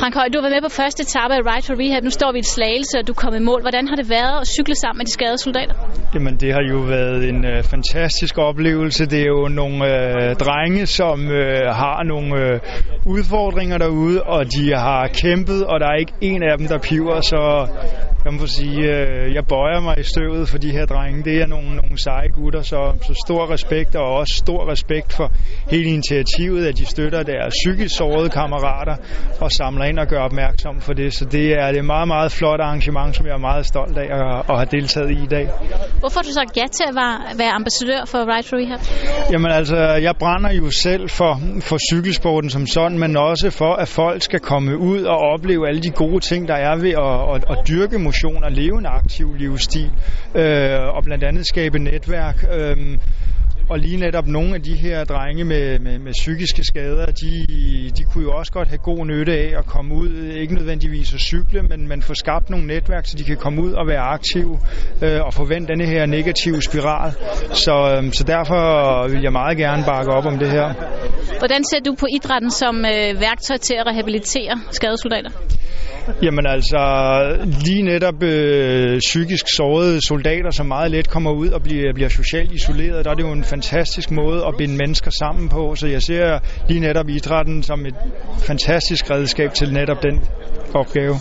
Frank Høj, du har været med på første etape af Ride for Rehab. Nu står vi i et slagelse, og du kom i mål. Hvordan har det været at cykle sammen med de skadede soldater? Jamen, det har jo været en øh, fantastisk oplevelse. Det er jo nogle øh, drenge, som øh, har nogle øh, udfordringer derude, og de har kæmpet, og der er ikke en af dem, der piver, så jeg må sige, øh, jeg bøjer mig i støvet for de her drenge. Det er nogle, nogle seje gutter, så, så stor respekt, og også stor respekt for hele initiativet, at de støtter deres psykisk sårede kammerater og samler ind og gør opmærksom for det. Så det er det meget, meget flot arrangement, som jeg er meget stolt af at, at have deltaget i i dag. Hvorfor har du sagt ja til at være, være ambassadør for Ride for Rehab? Jamen altså, jeg brænder jo selv for, for cykelsporten som sådan, men også for, at folk skal komme ud og opleve alle de gode ting, der er ved at, at, at dyrke motion og leve en aktiv livsstil, øh, og blandt andet skabe netværk. Øh, og lige netop nogle af de her drenge med, med, med psykiske skader, de, de kunne jo også godt have god nytte af at komme ud, ikke nødvendigvis at cykle, men, man får skabt nogle netværk, så de kan komme ud og være aktive øh, og forvente denne her negative spiral. Så, øh, så derfor vil jeg meget gerne bakke op om det her. Hvordan ser du på idrætten som øh, værktøj til at rehabilitere skadesoldater? Jamen altså, lige netop øh, psykisk sårede soldater, som meget let kommer ud og bliver, bliver socialt isoleret, der er det jo en fantastisk måde at binde mennesker sammen på, så jeg ser lige netop idrætten som et fantastisk redskab til netop den opgave.